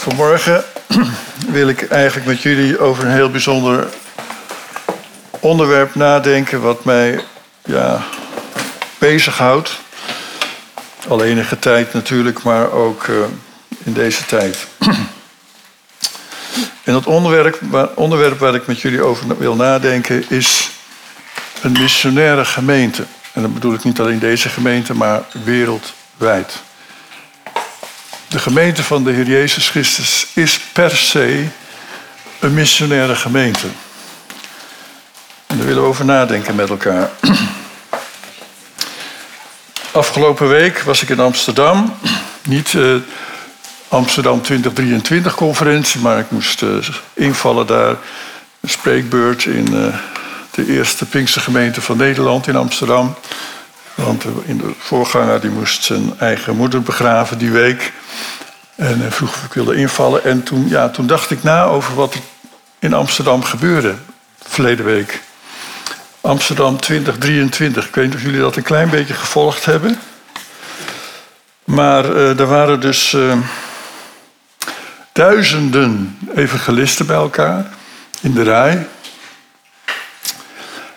Vanmorgen wil ik eigenlijk met jullie over een heel bijzonder onderwerp nadenken, wat mij ja, bezighoudt. Al enige tijd natuurlijk, maar ook uh, in deze tijd. En het onderwerp, onderwerp waar ik met jullie over wil nadenken is een missionaire gemeente. En dat bedoel ik niet alleen deze gemeente, maar wereldwijd. De gemeente van de Heer Jezus Christus is per se een missionaire gemeente. En daar willen we over nadenken met elkaar. Afgelopen week was ik in Amsterdam. Niet uh, Amsterdam 2023 conferentie, maar ik moest uh, invallen daar. Een spreekbeurt in uh, de eerste Pinkstergemeente van Nederland in Amsterdam. Want in de voorganger die moest zijn eigen moeder begraven die week. En vroeg of ik wilde invallen. En toen, ja, toen dacht ik na over wat er in Amsterdam gebeurde verleden week. Amsterdam 2023. Ik weet niet of jullie dat een klein beetje gevolgd hebben. Maar uh, er waren dus uh, duizenden evangelisten bij elkaar in de rij.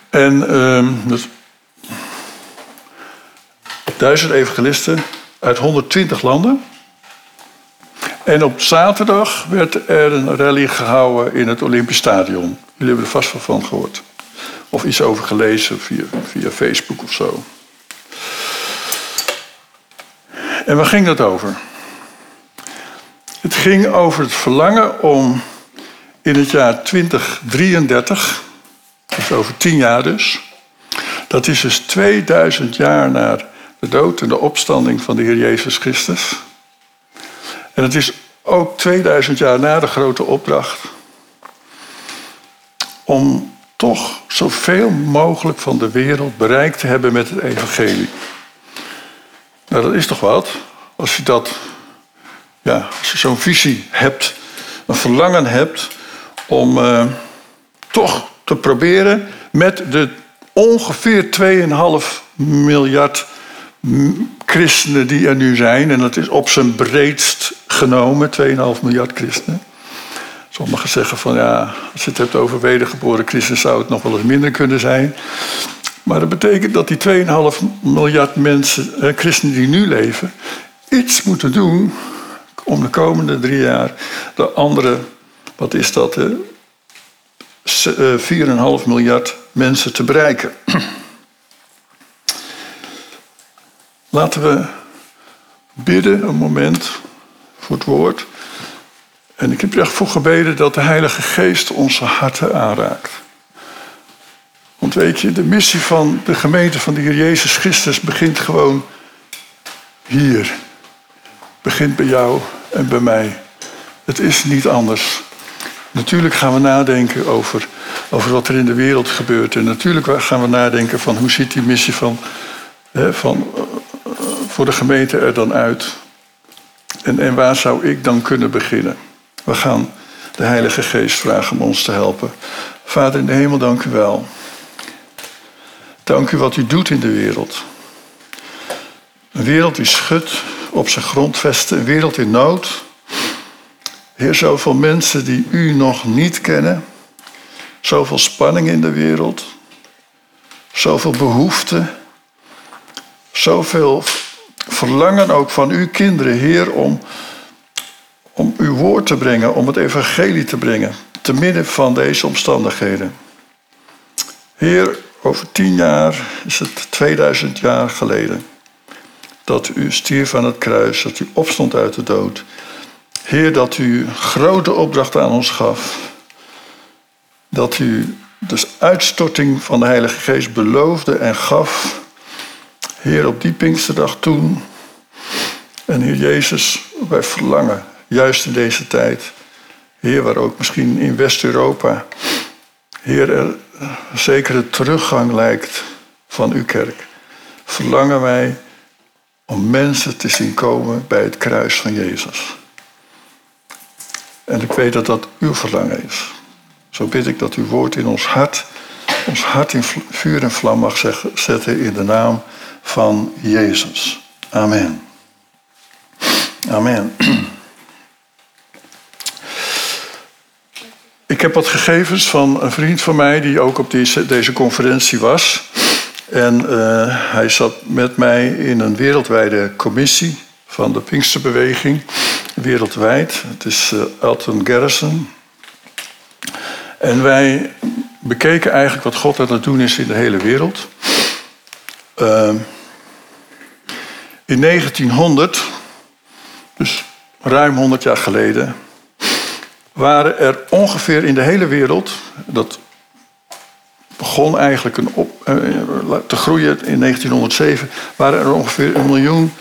En uh, duizend evangelisten uit 120 landen. En op zaterdag werd er een rally gehouden in het Olympisch Stadion. Jullie hebben er vast wel van gehoord. Of iets over gelezen via, via Facebook of zo. En waar ging dat over? Het ging over het verlangen om in het jaar 2033, dus over tien jaar dus, dat is dus 2000 jaar na de dood en de opstanding van de Heer Jezus Christus. En het is ook 2000 jaar na de grote opdracht om toch zoveel mogelijk van de wereld bereikt te hebben met het evangelie. Nou, dat is toch wat? Als je dat, ja, als je zo'n visie hebt, een verlangen hebt om uh, toch te proberen met de ongeveer 2,5 miljard christenen die er nu zijn, en dat is op zijn breedst genomen, 2,5 miljard christenen. Sommigen zeggen van ja, als je het hebt over wedergeboren christenen zou het nog wel eens minder kunnen zijn. Maar dat betekent dat die 2,5 miljard mensen, eh, christenen die nu leven, iets moeten doen om de komende drie jaar de andere, wat is dat, eh, 4,5 miljard mensen te bereiken. Laten we bidden een moment voor het woord. En ik heb er echt voor gebeden dat de Heilige Geest onze harten aanraakt. Want weet je, de missie van de gemeente van de Heer Jezus Christus begint gewoon hier. Begint bij jou en bij mij. Het is niet anders. Natuurlijk gaan we nadenken over, over wat er in de wereld gebeurt. En natuurlijk gaan we nadenken van hoe ziet die missie van, van, voor de gemeente er dan uit. En, en waar zou ik dan kunnen beginnen? We gaan de Heilige Geest vragen om ons te helpen. Vader in de hemel, dank u wel. Dank u wat u doet in de wereld. Een wereld die schudt op zijn grondvesten, een wereld in nood. Heer, zoveel mensen die u nog niet kennen. Zoveel spanning in de wereld. Zoveel behoeften. Zoveel verlangen ook van uw kinderen, Heer, om, om uw woord te brengen, om het evangelie te brengen, te midden van deze omstandigheden. Heer, over tien jaar is het 2000 jaar geleden dat u stierf aan het kruis, dat u opstond uit de dood. Heer, dat u grote opdracht aan ons gaf. Dat u de uitstorting van de Heilige Geest beloofde en gaf. Heer, op die Pinksterdag toen. En Heer Jezus, wij verlangen, juist in deze tijd. Heer, waar ook misschien in West-Europa. Heer, er zekere teruggang lijkt van uw kerk. Verlangen wij om mensen te zien komen bij het kruis van Jezus. En ik weet dat dat uw verlangen is. Zo bid ik dat uw woord in ons hart, ons hart in vuur en vlam mag zetten in de naam van Jezus. Amen. Amen. heb wat gegevens van een vriend van mij die ook op deze, deze conferentie was. En uh, hij zat met mij in een wereldwijde commissie van de Pinksterbeweging. Wereldwijd. Het is uh, Elton Garrison. En wij bekeken eigenlijk wat God aan het doen is in de hele wereld. Uh, in 1900, dus ruim 100 jaar geleden, waren er ongeveer in de hele wereld, dat begon eigenlijk een op, uh, te groeien in 1907, waren er ongeveer een miljoen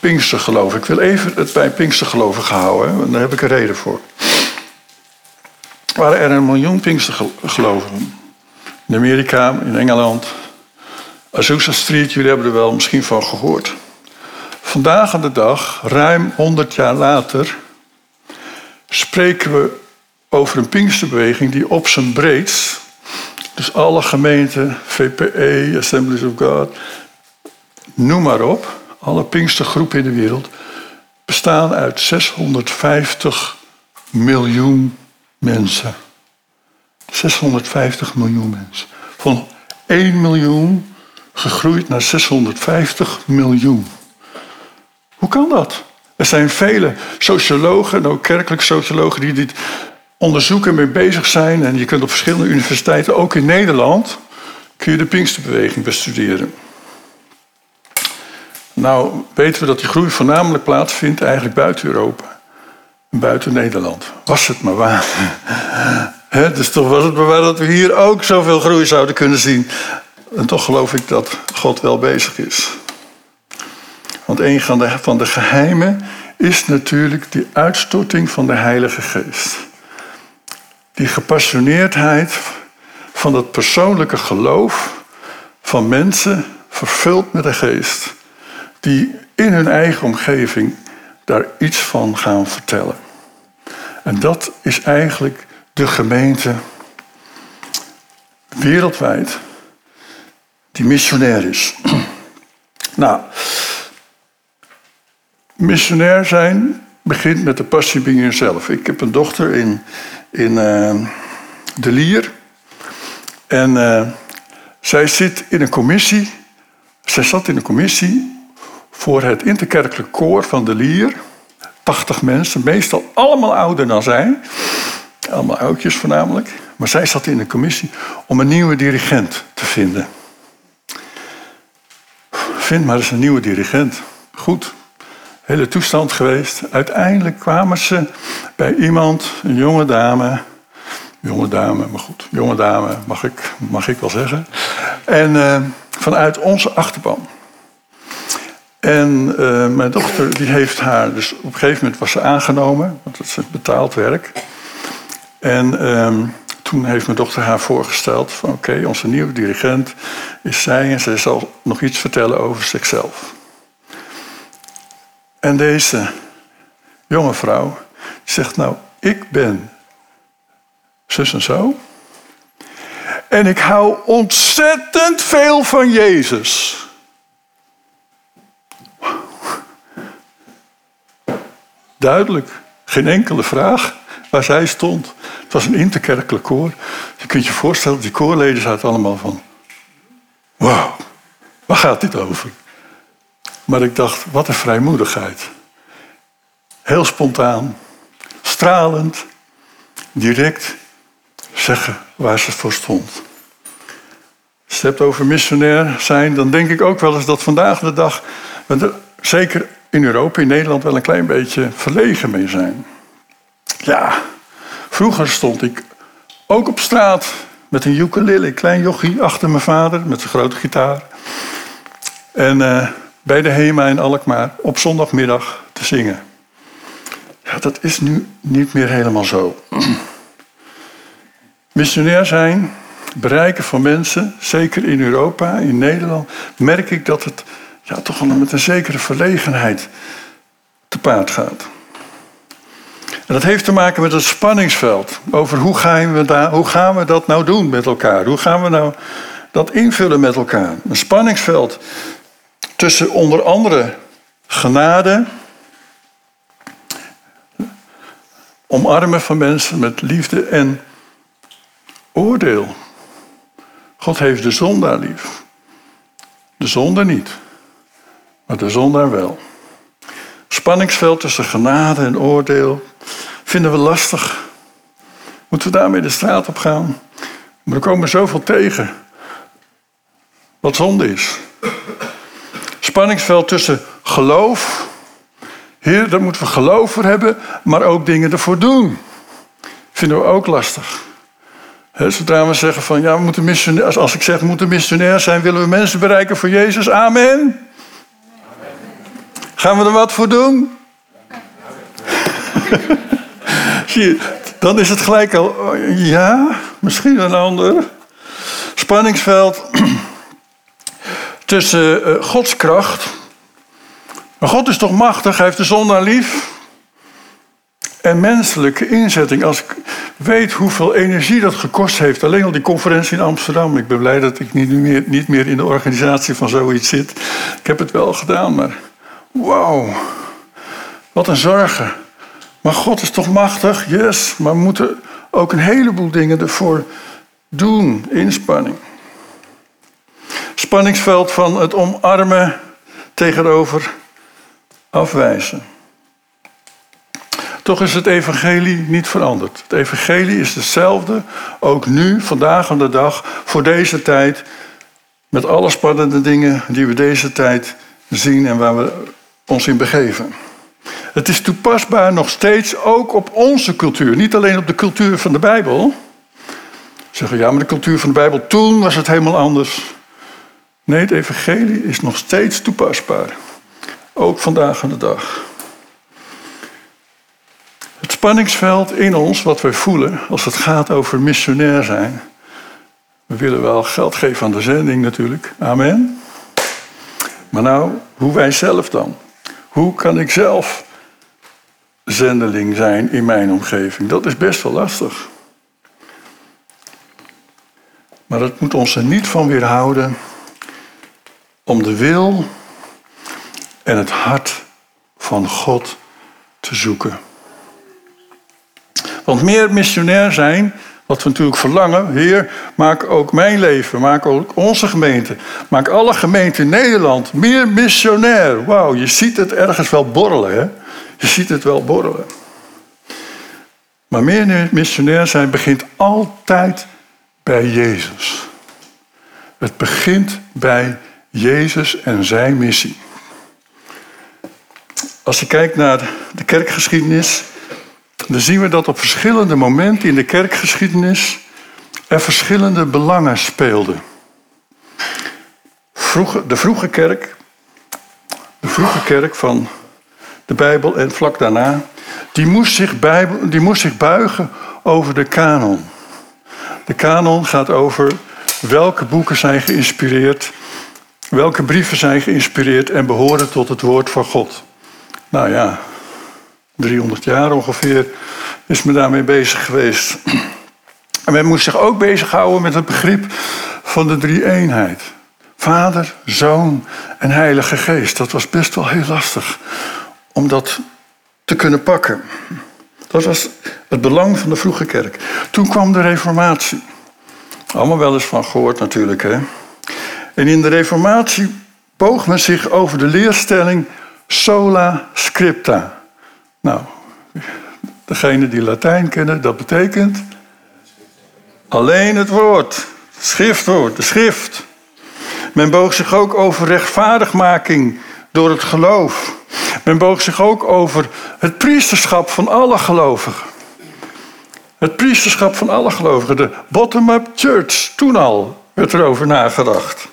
Pinkstergeloven. Ik wil even het bij Pinkstergeloven houden, want daar heb ik een reden voor. Waren er een miljoen Pinkstergeloven in Amerika, in Engeland, Azusa Street, jullie hebben er wel misschien van gehoord. Vandaag aan de dag, ruim 100 jaar later, spreken we over een Pinksterbeweging die op zijn breedst, dus alle gemeenten, VPE, Assemblies of God, noem maar op, alle Pinkstergroepen in de wereld, bestaan uit 650 miljoen mensen. 650 miljoen mensen. Van 1 miljoen gegroeid naar 650 miljoen. Hoe kan dat? Er zijn vele sociologen en ook kerkelijke sociologen die dit onderzoeken en mee bezig zijn. En je kunt op verschillende universiteiten, ook in Nederland, kun je de Pinksterbeweging bestuderen. Nou weten we dat die groei voornamelijk plaatsvindt eigenlijk buiten Europa. Buiten Nederland. Was het maar waar. Dus toch was het maar waar dat we hier ook zoveel groei zouden kunnen zien. En toch geloof ik dat God wel bezig is. Want een van de, van de geheimen is natuurlijk die uitstorting van de Heilige Geest. Die gepassioneerdheid van het persoonlijke geloof van mensen vervuld met de Geest. Die in hun eigen omgeving daar iets van gaan vertellen. En dat is eigenlijk de gemeente wereldwijd die missionair is. nou, missionair zijn begint met de passie bij jezelf. Ik heb een dochter in, in uh, De Lier. En uh, zij zit in een commissie. Zij zat in een commissie voor het interkerkelijk koor van De Lier. 80 mensen, meestal allemaal ouder dan zij. Allemaal oudjes voornamelijk. Maar zij zat in een commissie om een nieuwe dirigent te vinden. Vind maar eens een nieuwe dirigent. Goed, hele toestand geweest. Uiteindelijk kwamen ze bij iemand, een jonge dame. Jonge dame, maar goed, jonge dame mag ik, mag ik wel zeggen. En uh, vanuit onze achterban. En uh, mijn dochter die heeft haar, dus op een gegeven moment was ze aangenomen, want dat is betaald werk. En uh, toen heeft mijn dochter haar voorgesteld van oké, onze nieuwe dirigent is zij en zij zal nog iets vertellen over zichzelf. En deze jonge vrouw zegt nou, ik ben zus en zo. En ik hou ontzettend veel van Jezus. Duidelijk, geen enkele vraag waar zij stond. Het was een interkerkelijk koor. Je kunt je voorstellen, die koorleden zaten allemaal van... Wauw, waar gaat dit over? Maar ik dacht, wat een vrijmoedigheid. Heel spontaan, stralend, direct zeggen waar ze voor stond. Als je het hebt over missionair zijn, dan denk ik ook wel eens dat vandaag de dag, we zeker in Europa, in Nederland, wel een klein beetje verlegen mee zijn. Ja, vroeger stond ik ook op straat met een ukulele, klein jochie achter mijn vader met zijn grote gitaar. En uh, bij de HEMA in Alkmaar op zondagmiddag te zingen. Ja, dat is nu niet meer helemaal zo. Missionair zijn, bereiken van mensen, zeker in Europa, in Nederland, merk ik dat het ja, toch wel met een zekere verlegenheid te paard gaat. En dat heeft te maken met het spanningsveld. Over hoe gaan, we daar, hoe gaan we dat nou doen met elkaar? Hoe gaan we nou dat invullen met elkaar? Een spanningsveld tussen onder andere genade, omarmen van mensen met liefde en oordeel. God heeft de zondaar lief. De zonde niet, maar de zondaar wel. Spanningsveld tussen genade en oordeel vinden we lastig. Moeten we daarmee de straat op gaan? Maar er komen zoveel tegen. Wat zonde is. Spanningsveld tussen geloof. Heer, daar moeten we geloof voor hebben, maar ook dingen ervoor doen. Vinden we ook lastig. He, zodra we zeggen van ja, we moeten missionair, als ik zeg we moeten missionair zijn, willen we mensen bereiken voor Jezus. Amen. Gaan we er wat voor doen? Dan is het gelijk al, ja, misschien een ander. Spanningsveld tussen uh, Gods kracht. Maar God is toch machtig, hij heeft de zon aan lief. En menselijke inzetting. Als ik weet hoeveel energie dat gekost heeft. Alleen al die conferentie in Amsterdam. Ik ben blij dat ik niet meer, niet meer in de organisatie van zoiets zit. Ik heb het wel gedaan, maar wauw. Wat een zorgen. Maar God is toch machtig? Yes. Maar we moeten ook een heleboel dingen ervoor doen. Inspanning. Spanningsveld van het omarmen tegenover afwijzen. Toch is het evangelie niet veranderd. Het evangelie is hetzelfde, ook nu, vandaag aan de dag, voor deze tijd. Met alle spannende dingen die we deze tijd zien en waar we ons in begeven. Het is toepasbaar nog steeds ook op onze cultuur. Niet alleen op de cultuur van de Bijbel. Zeggen ja, maar de cultuur van de Bijbel toen was het helemaal anders. Nee, het evangelie is nog steeds toepasbaar. Ook vandaag de dag. Het spanningsveld in ons, wat wij voelen als het gaat over missionair zijn. We willen wel geld geven aan de zending natuurlijk. Amen. Maar nou, hoe wij zelf dan? Hoe kan ik zelf zendeling zijn in mijn omgeving? Dat is best wel lastig. Maar dat moet ons er niet van weerhouden om de wil en het hart van God te zoeken. Want meer missionair zijn, wat we natuurlijk verlangen, Heer, maak ook mijn leven, maak ook onze gemeente, maak alle gemeenten in Nederland meer missionair. Wauw, je ziet het ergens wel borrelen, hè? Je ziet het wel borrelen. Maar meer missionair zijn begint altijd bij Jezus. Het begint bij Jezus en zijn missie. Als je kijkt naar de kerkgeschiedenis, dan zien we dat op verschillende momenten in de kerkgeschiedenis er verschillende belangen speelden. De vroege kerk, de vroege kerk van de Bijbel en vlak daarna, die moest, zich Bijbel, die moest zich buigen over de kanon. De kanon gaat over welke boeken zijn geïnspireerd, welke brieven zijn geïnspireerd en behoren tot het woord van God. Nou ja, 300 jaar ongeveer is me daarmee bezig geweest. En men moest zich ook bezighouden met het begrip van de drie-eenheid. Vader, Zoon en Heilige Geest. Dat was best wel heel lastig om dat te kunnen pakken. Dat was het belang van de vroege kerk. Toen kwam de Reformatie. Allemaal wel eens van gehoord natuurlijk. Hè? En in de Reformatie boog men zich over de leerstelling sola scripta. Nou, degene die Latijn kennen, dat betekent alleen het woord, het schriftwoord, de schrift. Men boog zich ook over rechtvaardigmaking door het geloof. Men boog zich ook over het priesterschap van alle gelovigen. Het priesterschap van alle gelovigen, de bottom-up church, toen al werd er over nagedacht.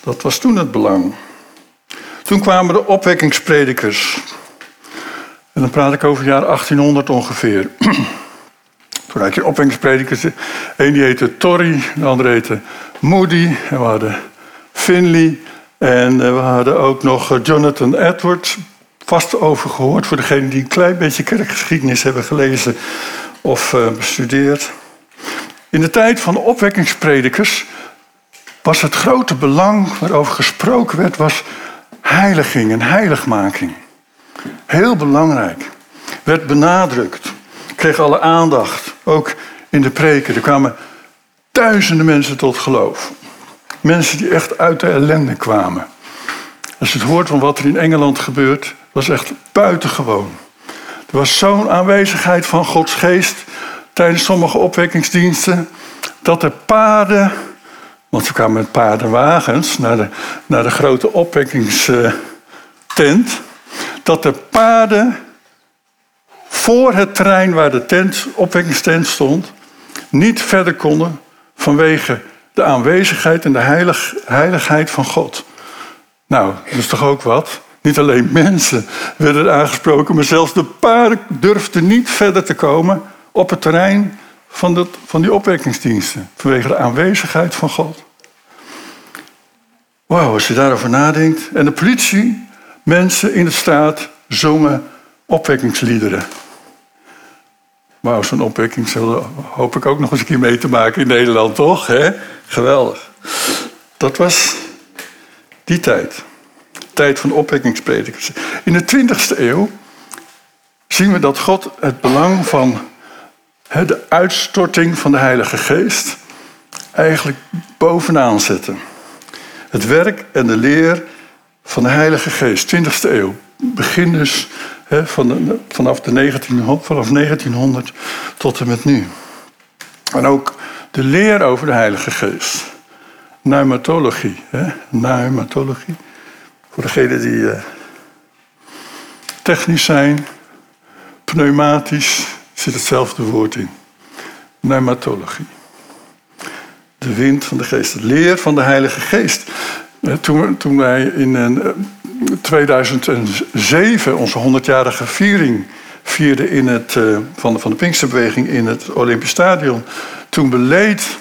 Dat was toen het belang. Toen kwamen de opwekkingspredikers. En dan praat ik over het jaar 1800 ongeveer. Toen had je opwekkingspredikers. Eén die heette Torrey, de andere heette Moody. En we hadden Finley. En eh, we hadden ook nog eh, Jonathan Edwards. Vast over gehoord voor degenen die een klein beetje kerkgeschiedenis hebben gelezen of uh, bestudeerd. In de tijd van de opwekkingspredikers was het grote belang waarover gesproken werd, was heiliging en heiligmaking. Heel belangrijk. Werd benadrukt. Kreeg alle aandacht. Ook in de preken. Er kwamen duizenden mensen tot geloof. Mensen die echt uit de ellende kwamen. Als je het hoort van wat er in Engeland gebeurt, was echt buitengewoon. Er was zo'n aanwezigheid van Gods geest tijdens sommige opwekkingsdiensten, dat de paarden, want ze kwamen met paardenwagens naar de, naar de grote opwekkingstent, dat de paarden voor het terrein waar de tent, opwekkingstent stond, niet verder konden vanwege de aanwezigheid en de heilig, heiligheid van God. Nou, dat is toch ook wat? Niet alleen mensen werden aangesproken, maar zelfs de paarden durfden niet verder te komen op het terrein van, van die opwekkingsdiensten. Vanwege de aanwezigheid van God. Wauw, als je daarover nadenkt. En de politie, mensen in de straat, zongen opwekkingsliederen. Wauw, zo'n opwekking hoop ik ook nog eens een keer mee te maken in Nederland, toch? Geweldig. Dat was die tijd. Tijd van opwekkingspredikers. In de 20e eeuw zien we dat God het belang van de uitstorting van de Heilige Geest eigenlijk bovenaan zette. Het werk en de leer van de Heilige Geest, 20e eeuw. Begin dus van vanaf, de 1900, vanaf 1900 tot en met nu. En ook de leer over de Heilige Geest. Pneumatologie. Hè? Pneumatologie. Voor degenen die uh, technisch zijn, pneumatisch, zit hetzelfde woord in. Pneumatologie. De wind van de geest, de leer van de Heilige Geest. Toen, toen wij in 2007 onze 100-jarige viering vierden in het, uh, van, van de Pinksterbeweging in het Olympisch Stadion, toen beleed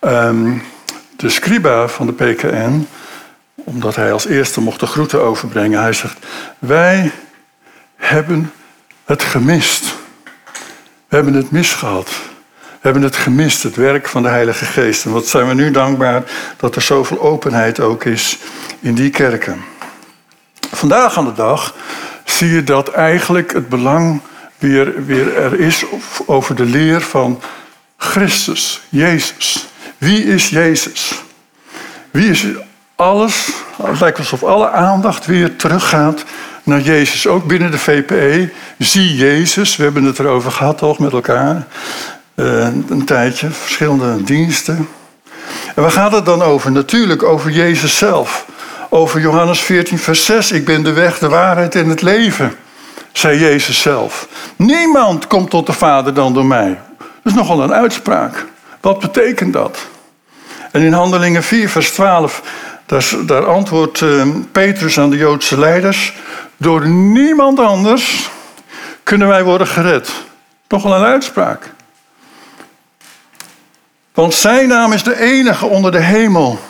um, de scriba van de PKN, omdat hij als eerste mocht de groeten overbrengen, hij zegt: Wij hebben het gemist. We hebben het misgehad. Hebben het gemist, het werk van de Heilige Geest. En wat zijn we nu dankbaar dat er zoveel openheid ook is in die kerken. Vandaag aan de dag zie je dat eigenlijk het belang weer, weer er is over de leer van Christus, Jezus. Wie is Jezus? Wie is alles? Het lijkt alsof alle aandacht weer teruggaat naar Jezus. Ook binnen de VPE. Zie Jezus. We hebben het erover gehad toch met elkaar. Uh, een tijdje, verschillende diensten. En waar gaat het dan over? Natuurlijk over Jezus zelf. Over Johannes 14, vers 6. Ik ben de weg, de waarheid en het leven, zei Jezus zelf. Niemand komt tot de Vader dan door mij. Dat is nogal een uitspraak. Wat betekent dat? En in Handelingen 4, vers 12, daar, daar antwoordt uh, Petrus aan de Joodse leiders: Door niemand anders kunnen wij worden gered. Nogal een uitspraak. Want zijn naam is de enige onder de hemel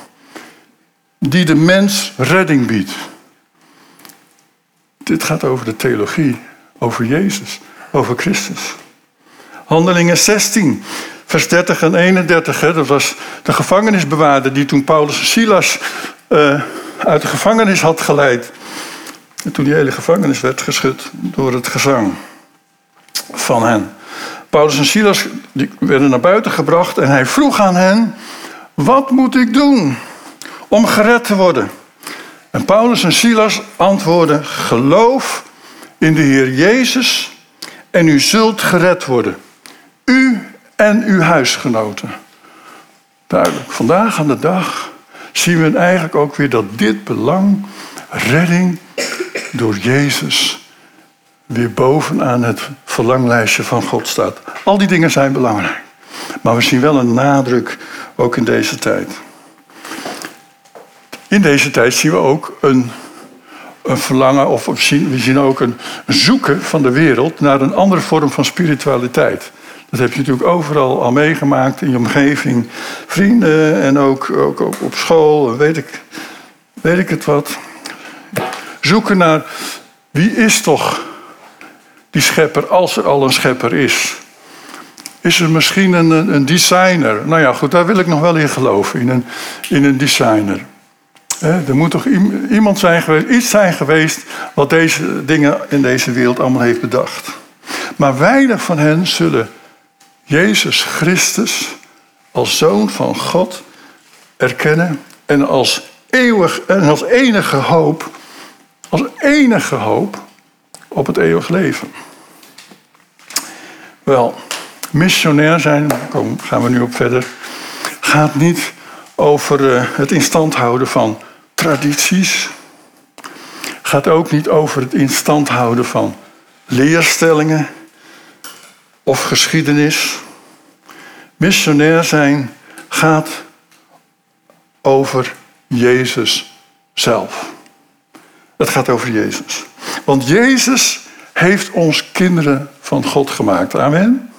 die de mens redding biedt. Dit gaat over de theologie, over Jezus, over Christus. Handelingen 16, vers 30 en 31. Hè, dat was de gevangenisbewaarder die toen Paulus en Silas uh, uit de gevangenis had geleid. En toen die hele gevangenis werd geschud door het gezang van hen. Paulus en Silas die werden naar buiten gebracht en hij vroeg aan hen: Wat moet ik doen om gered te worden? En Paulus en Silas antwoordden: Geloof in de Heer Jezus en u zult gered worden. U en uw huisgenoten. Duidelijk. Vandaag aan de dag zien we eigenlijk ook weer dat dit belang, redding door Jezus, weer bovenaan het verlanglijstje van God staat. Al die dingen zijn belangrijk. Maar we zien wel een nadruk ook in deze tijd. In deze tijd zien we ook een, een verlangen, of we zien, we zien ook een zoeken van de wereld naar een andere vorm van spiritualiteit. Dat heb je natuurlijk overal al meegemaakt in je omgeving. Vrienden en ook, ook, ook op school weet ik, weet ik het wat. Zoeken naar wie is toch die schepper als er al een schepper is. Is er misschien een, een designer? Nou ja, goed, daar wil ik nog wel in geloven, in een, in een designer. er moet toch iemand zijn geweest, iets zijn geweest wat deze dingen in deze wereld allemaal heeft bedacht. Maar weinig van hen zullen Jezus Christus als zoon van God erkennen en als eeuwig en als enige hoop, als enige hoop op het eeuwig leven. Wel, missionair zijn, daar gaan we nu op verder, gaat niet over eh, het instand houden van tradities. Gaat ook niet over het instand houden van leerstellingen of geschiedenis. Missionair zijn gaat over Jezus zelf. Het gaat over Jezus. Want Jezus heeft ons kinderen van God gemaakt. Amen.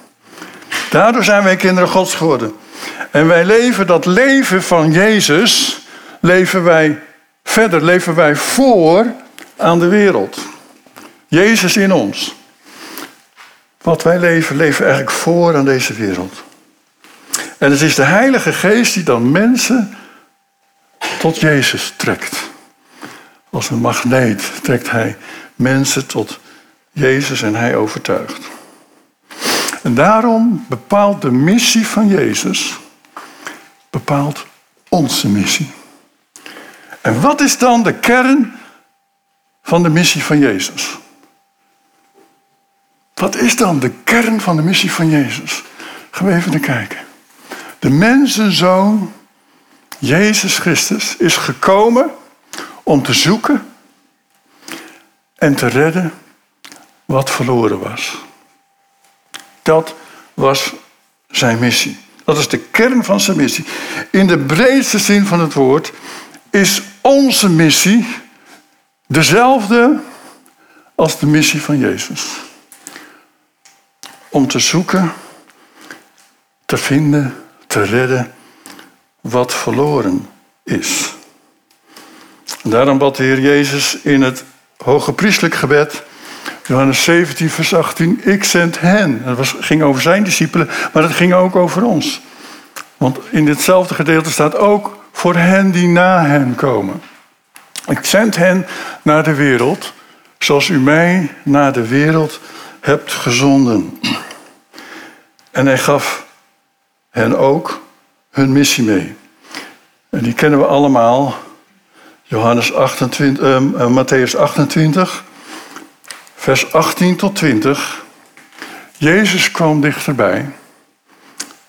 Daardoor zijn wij kinderen Gods geworden. En wij leven dat leven van Jezus, leven wij verder, leven wij voor aan de wereld. Jezus in ons. Wat wij leven, leven eigenlijk voor aan deze wereld. En het is de Heilige Geest die dan mensen tot Jezus trekt. Als een magneet trekt hij mensen tot Jezus en hij overtuigt. En daarom bepaalt de missie van Jezus bepaalt onze missie. En wat is dan de kern van de missie van Jezus? Wat is dan de kern van de missie van Jezus? Gaan we even naar kijken. De mensenzoon, Jezus Christus, is gekomen om te zoeken en te redden wat verloren was. Dat was zijn missie. Dat is de kern van zijn missie. In de breedste zin van het woord is onze missie dezelfde als de missie van Jezus. Om te zoeken, te vinden, te redden wat verloren is. Daarom bad de Heer Jezus in het hoge priestelijk gebed, Johannes 17, vers 18, ik zend hen. Dat was, ging over zijn discipelen, maar dat ging ook over ons. Want in ditzelfde gedeelte staat ook voor hen die na hen komen. Ik zend hen naar de wereld, zoals u mij naar de wereld hebt gezonden. En hij gaf hen ook hun missie mee. En die kennen we allemaal. Johannes 28, uh, uh, Matthäus 28, vers 18 tot 20. Jezus kwam dichterbij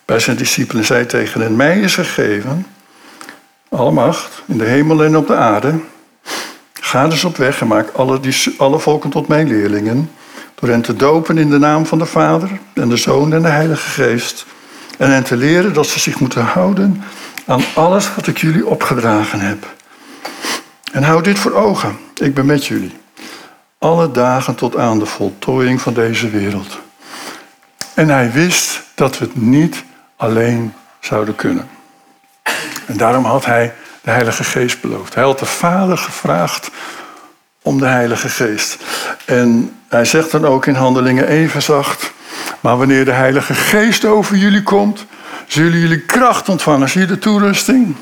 bij zijn discipelen zei tegen hen: Mij is gegeven alle macht in de hemel en op de aarde. Ga dus op weg en maak alle, alle volken tot mijn leerlingen. Door hen te dopen in de naam van de Vader en de Zoon en de Heilige Geest. En hen te leren dat ze zich moeten houden aan alles wat ik jullie opgedragen heb. En hou dit voor ogen. Ik ben met jullie. Alle dagen tot aan de voltooiing van deze wereld. En hij wist dat we het niet alleen zouden kunnen. En daarom had hij de Heilige Geest beloofd. Hij had de Vader gevraagd om de Heilige Geest. En hij zegt dan ook in Handelingen even zacht. Maar wanneer de Heilige Geest over jullie komt, zullen jullie kracht ontvangen. Zie je de toerusting?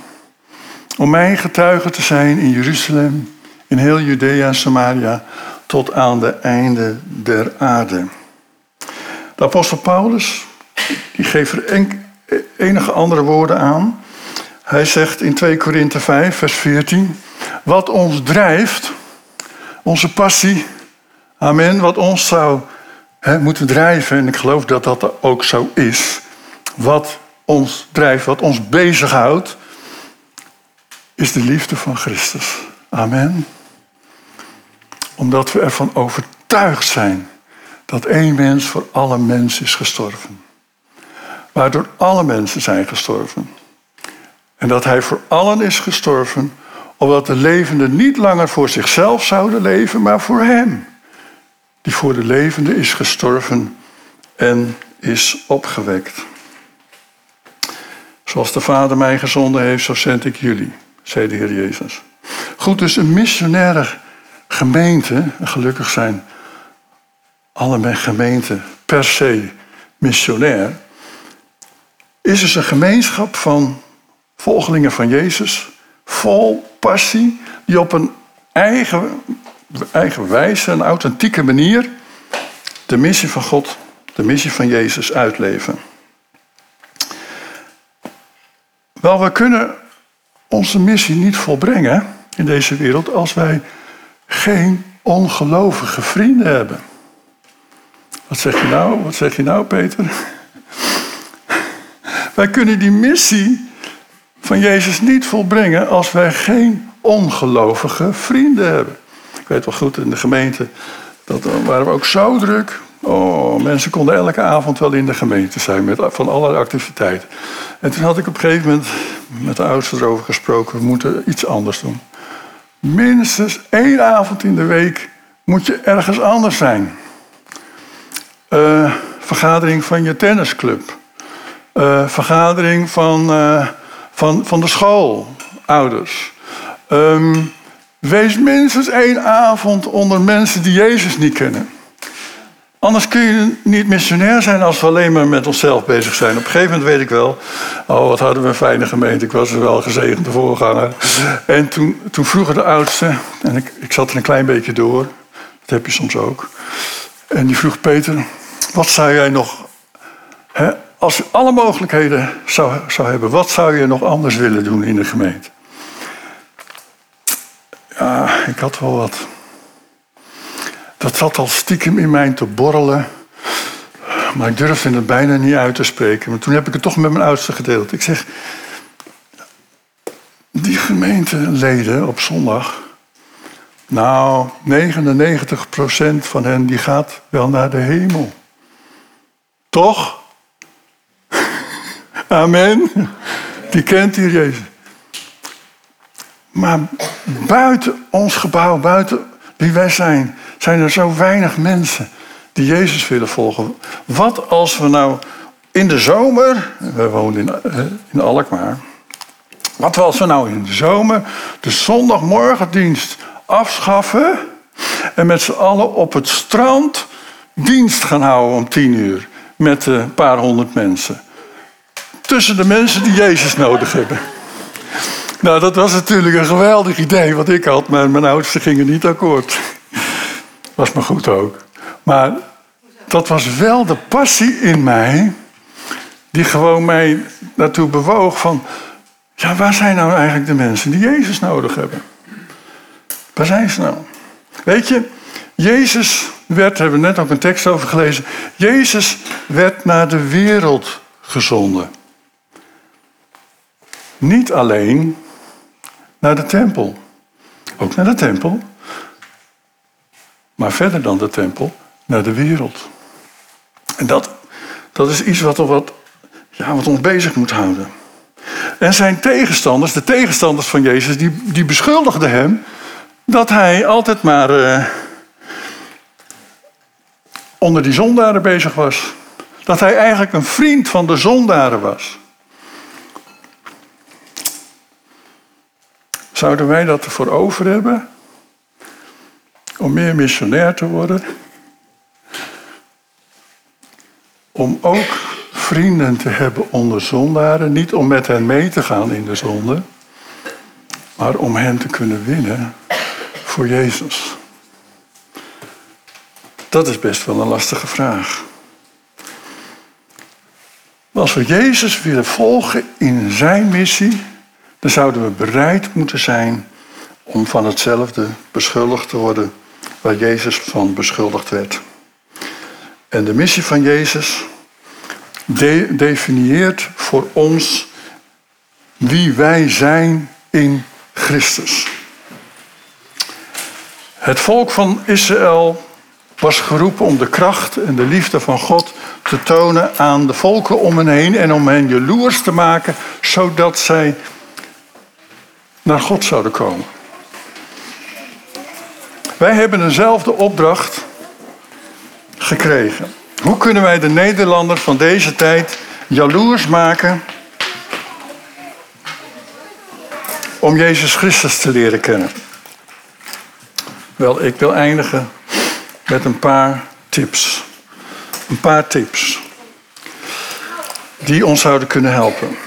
Om mijn getuige te zijn in Jeruzalem, in heel Judea en Samaria, tot aan de einde der aarde. De apostel Paulus, die geeft er enige andere woorden aan. Hij zegt in 2 Korinthe 5, vers 14, wat ons drijft, onze passie, amen, wat ons zou hè, moeten drijven, en ik geloof dat dat ook zo is, wat ons drijft, wat ons bezighoudt, is de liefde van Christus. Amen. Omdat we ervan overtuigd zijn dat één mens voor alle mensen is gestorven waardoor alle mensen zijn gestorven. En dat hij voor allen is gestorven, opdat de levenden niet langer voor zichzelf zouden leven, maar voor hem, die voor de levenden is gestorven en is opgewekt. Zoals de Vader mij gezonden heeft, zo zend ik jullie, zei de Heer Jezus. Goed, dus een missionaire gemeente, en gelukkig zijn alle gemeenten per se missionair, is dus een gemeenschap van volgelingen van Jezus, vol passie, die op een eigen, eigen wijze, een authentieke manier de missie van God, de missie van Jezus uitleven. Wel, we kunnen onze missie niet volbrengen in deze wereld als wij geen ongelovige vrienden hebben. Wat zeg je nou? Wat zeg je nou, Peter? Wij kunnen die missie van Jezus niet volbrengen als wij geen ongelovige vrienden hebben. Ik weet wel goed, in de gemeente dat waren we ook zo druk. Oh, mensen konden elke avond wel in de gemeente zijn met van allerlei activiteiten. En toen had ik op een gegeven moment met de oudsten erover gesproken, we moeten iets anders doen. Minstens één avond in de week moet je ergens anders zijn. Uh, vergadering van je tennisclub. Uh, vergadering van, uh, van, van de school, ouders. Um, wees minstens één avond onder mensen die Jezus niet kennen. Anders kun je niet missionair zijn als we alleen maar met onszelf bezig zijn. Op een gegeven moment weet ik wel, oh wat hadden we een fijne gemeente, ik was er wel gezegende voorganger. En toen, toen vroegen de oudste, en ik, ik zat er een klein beetje door, dat heb je soms ook. En die vroeg Peter, wat zou jij nog, hè, als je alle mogelijkheden zou, zou hebben, wat zou je nog anders willen doen in de gemeente? Ja, ik had wel wat. Dat zat al stiekem in mij te borrelen. Maar ik durfde het bijna niet uit te spreken. Maar toen heb ik het toch met mijn oudste gedeeld. Ik zeg, die gemeenteleden op zondag. Nou, 99% van hen die gaat wel naar de hemel. Toch? Amen. Die kent hier Jezus. Maar buiten ons gebouw, buiten wie wij zijn, zijn er zo weinig mensen die Jezus willen volgen. Wat als we nou in de zomer, we wonen in, eh, in Alkmaar, wat als we nou in de zomer de zondagmorgendienst afschaffen en met z'n allen op het strand dienst gaan houden om tien uur met een paar honderd mensen. Tussen de mensen die Jezus nodig hebben. Nou, dat was natuurlijk een geweldig idee wat ik had, maar mijn oudsten gingen niet akkoord. Was maar goed ook. Maar dat was wel de passie in mij, die gewoon mij naartoe bewoog van, ja, waar zijn nou eigenlijk de mensen die Jezus nodig hebben? Waar zijn ze nou? Weet je, Jezus werd, hebben we net ook een tekst over gelezen, Jezus werd naar de wereld gezonden. Niet alleen naar de tempel. Ook naar de tempel. Maar verder dan de tempel, naar de wereld. En dat, dat is iets wat, wat, ja, wat ons bezig moet houden. En zijn tegenstanders, de tegenstanders van Jezus, die, die beschuldigden hem dat hij altijd maar uh, onder die zondaren bezig was. Dat hij eigenlijk een vriend van de zondaren was. Zouden wij dat ervoor over hebben? Om meer missionair te worden? Om ook vrienden te hebben onder zondaren. Niet om met hen mee te gaan in de zonde. Maar om hen te kunnen winnen voor Jezus. Dat is best wel een lastige vraag. Als we Jezus willen volgen in zijn missie dan zouden we bereid moeten zijn om van hetzelfde beschuldigd te worden waar Jezus van beschuldigd werd. En de missie van Jezus definieert voor ons wie wij zijn in Christus. Het volk van Israël was geroepen om de kracht en de liefde van God te tonen aan de volken om hen heen en om hen jaloers te maken, zodat zij naar God zouden komen. Wij hebben dezelfde opdracht gekregen. Hoe kunnen wij de Nederlanders van deze tijd jaloers maken om Jezus Christus te leren kennen? Wel, ik wil eindigen met een paar tips. Een paar tips die ons zouden kunnen helpen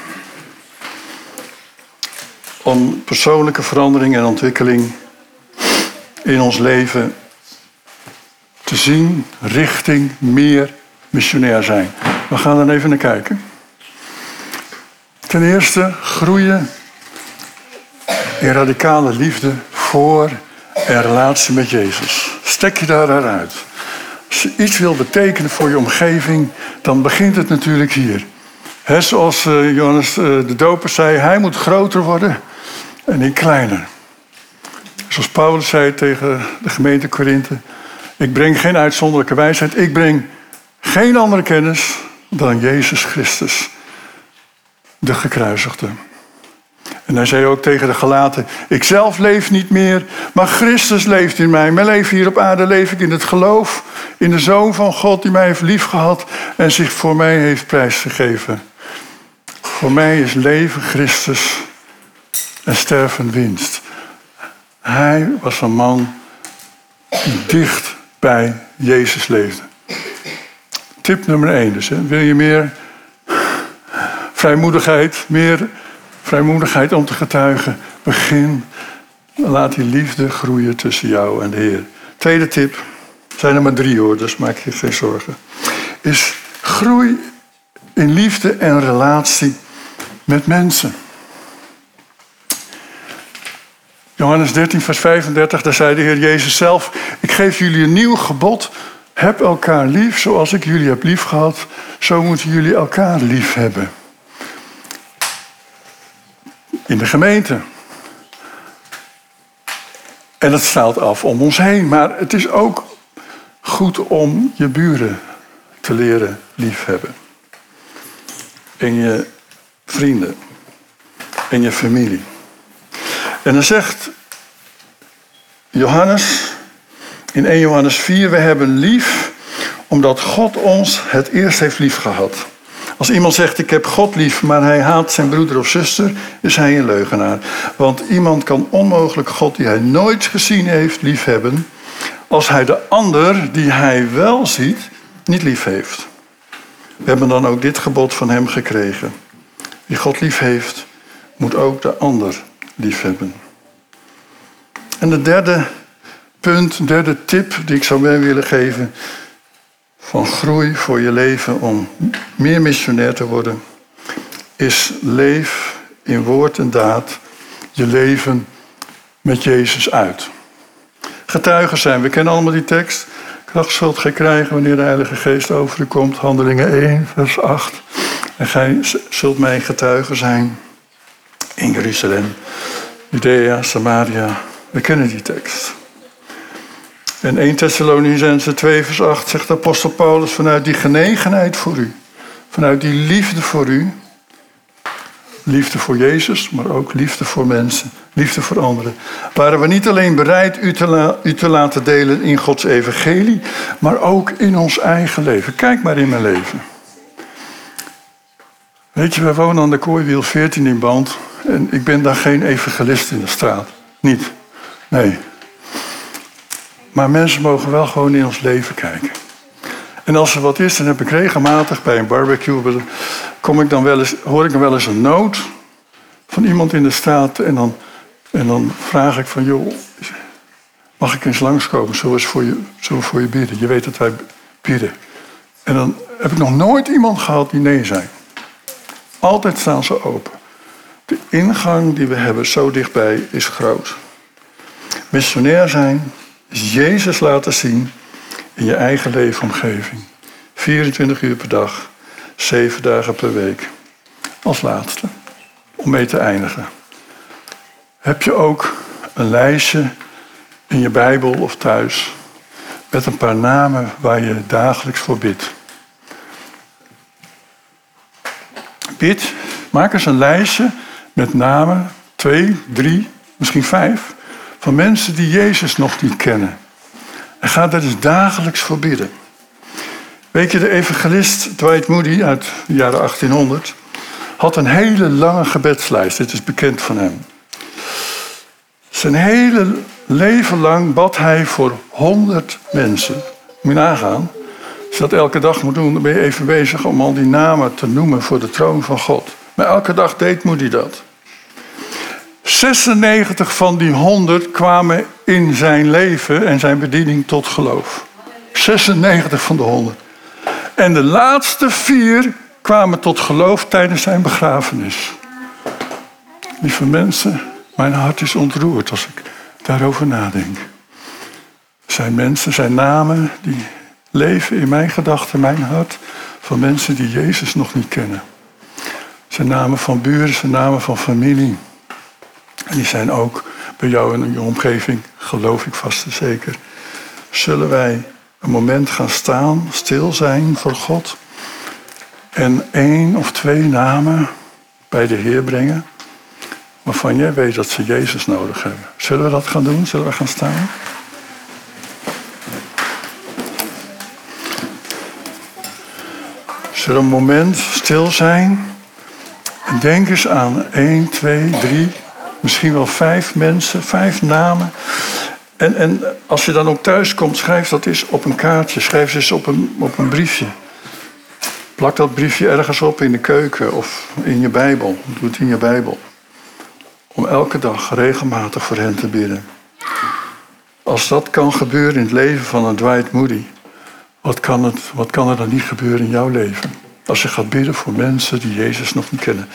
om persoonlijke verandering en ontwikkeling in ons leven te zien richting meer missionair zijn. We gaan er even naar kijken. Ten eerste groeien in radicale liefde voor en relatie met Jezus. Stek je daar uit. Als je iets wil betekenen voor je omgeving, dan begint het natuurlijk hier. He, zoals uh, Johannes uh, de Doper zei, hij moet groter worden en ik kleiner. Zoals Paulus zei tegen de gemeente Korinthe, ik breng geen uitzonderlijke wijsheid, ik breng geen andere kennis dan Jezus Christus, de gekruisigde. En hij zei ook tegen de gelaten, ik zelf leef niet meer, maar Christus leeft in mij. Mijn leven hier op aarde leef ik in het geloof in de Zoon van God die mij heeft liefgehad en zich voor mij heeft prijsgegeven. Voor mij is leven Christus en sterven winst. Hij was een man die dicht bij Jezus leefde. Tip nummer 1 dus. Wil je meer vrijmoedigheid, meer vrijmoedigheid om te getuigen? Begin, laat die liefde groeien tussen jou en de Heer. Tweede tip, zijn er maar drie hoor, dus maak je geen zorgen. Is groei in liefde en relatie met mensen. Johannes 13, vers 35, daar zei de Heer Jezus zelf: Ik geef jullie een nieuw gebod. Heb elkaar lief zoals ik jullie heb lief gehad. Zo moeten jullie elkaar lief hebben. In de gemeente. En dat straalt af om ons heen. Maar het is ook goed om je buren te leren liefhebben. En je vrienden. En je familie. En dan zegt Johannes in 1 Johannes 4, we hebben lief omdat God ons het eerst heeft lief gehad. Als iemand zegt ik heb God lief, maar hij haat zijn broeder of zuster, is hij een leugenaar. Want iemand kan onmogelijk God die hij nooit gezien heeft liefhebben, als hij de ander die hij wel ziet niet lief heeft. We hebben dan ook dit gebod van hem gekregen. Wie God lief heeft, moet ook de ander lief hebben. En de derde punt, derde tip die ik zou mee willen geven van groei voor je leven om meer missionair te worden, is leef in woord en daad je leven met Jezus uit. Getuigen zijn, we kennen allemaal die tekst. Kracht zult gij krijgen wanneer de Heilige Geest over u komt. Handelingen 1, vers 8. En gij zult mijn getuigen zijn in Jeruzalem, Judea, Samaria. We kennen die tekst. En 1 Thessalonicense 2 vers 8 zegt apostel Paulus vanuit die genegenheid voor u, vanuit die liefde voor u, liefde voor Jezus, maar ook liefde voor mensen, liefde voor anderen, waren we niet alleen bereid u te, u te laten delen in Gods evangelie, maar ook in ons eigen leven. Kijk maar in mijn leven. Weet je, wij wonen aan de Kooiwiel 14 in Band en ik ben daar geen evangelist in de straat. Niet. Nee. Maar mensen mogen wel gewoon in ons leven kijken. En als er wat is, dan heb ik regelmatig bij een barbecue, kom ik dan wel eens, hoor ik dan wel eens een nood van iemand in de straat. En dan, en dan vraag ik van, joh, mag ik eens langskomen? Zullen we, voor je, we voor je bidden? Je weet dat wij bidden. En dan heb ik nog nooit iemand gehad die nee zei. Altijd staan ze open. De ingang die we hebben zo dichtbij is groot. Missionair zijn Jezus laten zien in je eigen leefomgeving. 24 uur per dag, 7 dagen per week. Als laatste, om mee te eindigen. Heb je ook een lijstje in je Bijbel of thuis met een paar namen waar je dagelijks voor bidt? Bid, maak eens een lijstje met namen, twee, drie, misschien vijf van mensen die Jezus nog niet kennen. En ga daar dus dagelijks voor bidden. Weet je, de evangelist Dwight Moody uit de jaren 1800 had een hele lange gebedslijst. Dit is bekend van hem. Zijn hele leven lang bad hij voor 100 mensen. Moet je nagaan. Als je dat elke dag moet doen, dan ben je even bezig om al die namen te noemen voor de troon van God. Maar elke dag deed Moody dat. 96 van die 100 kwamen in zijn leven en zijn bediening tot geloof. 96 van de 100. En de laatste vier kwamen tot geloof tijdens zijn begrafenis. Lieve mensen, mijn hart is ontroerd als ik daarover nadenk. Zijn mensen, zijn namen die leven in mijn gedachten, mijn hart, van mensen die Jezus nog niet kennen. Zijn namen van buren, zijn namen van familie. Die zijn ook bij jou in je omgeving, geloof ik vast en zeker. Zullen wij een moment gaan staan, stil zijn voor God en één of twee namen bij de Heer brengen waarvan jij weet dat ze Jezus nodig hebben. Zullen we dat gaan doen? Zullen we gaan staan? Zullen we een moment stil zijn? En denk eens aan één, twee, drie, misschien wel vijf mensen, vijf namen. En, en als je dan ook thuis komt, schrijf dat eens op een kaartje. Schrijf ze eens op een, op een briefje. Plak dat briefje ergens op in de keuken of in je Bijbel. Doe het in je Bijbel. Om elke dag regelmatig voor hen te bidden. Als dat kan gebeuren in het leven van een Dwight Moody, wat kan, het, wat kan er dan niet gebeuren in jouw leven? Als je gaat bidden voor mensen die Jezus nog niet kennen.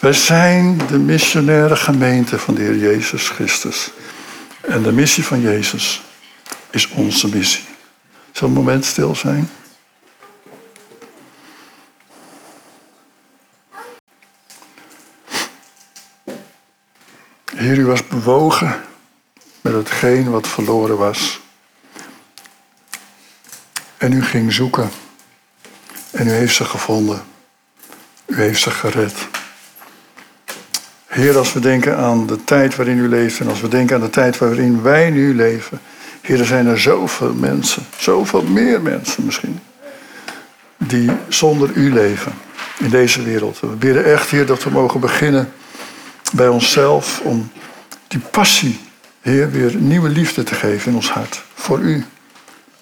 Wij zijn de missionaire gemeente van de Heer Jezus Christus. En de missie van Jezus is onze missie. Zal een moment stil zijn? Heer, u was bewogen met hetgeen wat verloren was. En u ging zoeken. En u heeft ze gevonden. U heeft ze gered. Heer, als we denken aan de tijd waarin u leeft en als we denken aan de tijd waarin wij nu leven. Heer, er zijn er zoveel mensen, zoveel meer mensen misschien, die zonder u leven in deze wereld. We bidden echt, Heer, dat we mogen beginnen bij onszelf om die passie, Heer, weer nieuwe liefde te geven in ons hart. Voor u,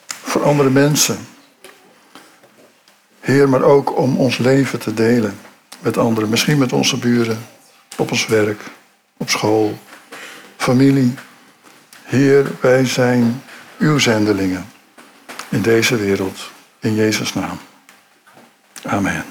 voor andere mensen. Heer, maar ook om ons leven te delen met anderen. Misschien met onze buren, op ons werk, op school, familie. Heer, wij zijn uw zendelingen in deze wereld. In Jezus' naam. Amen.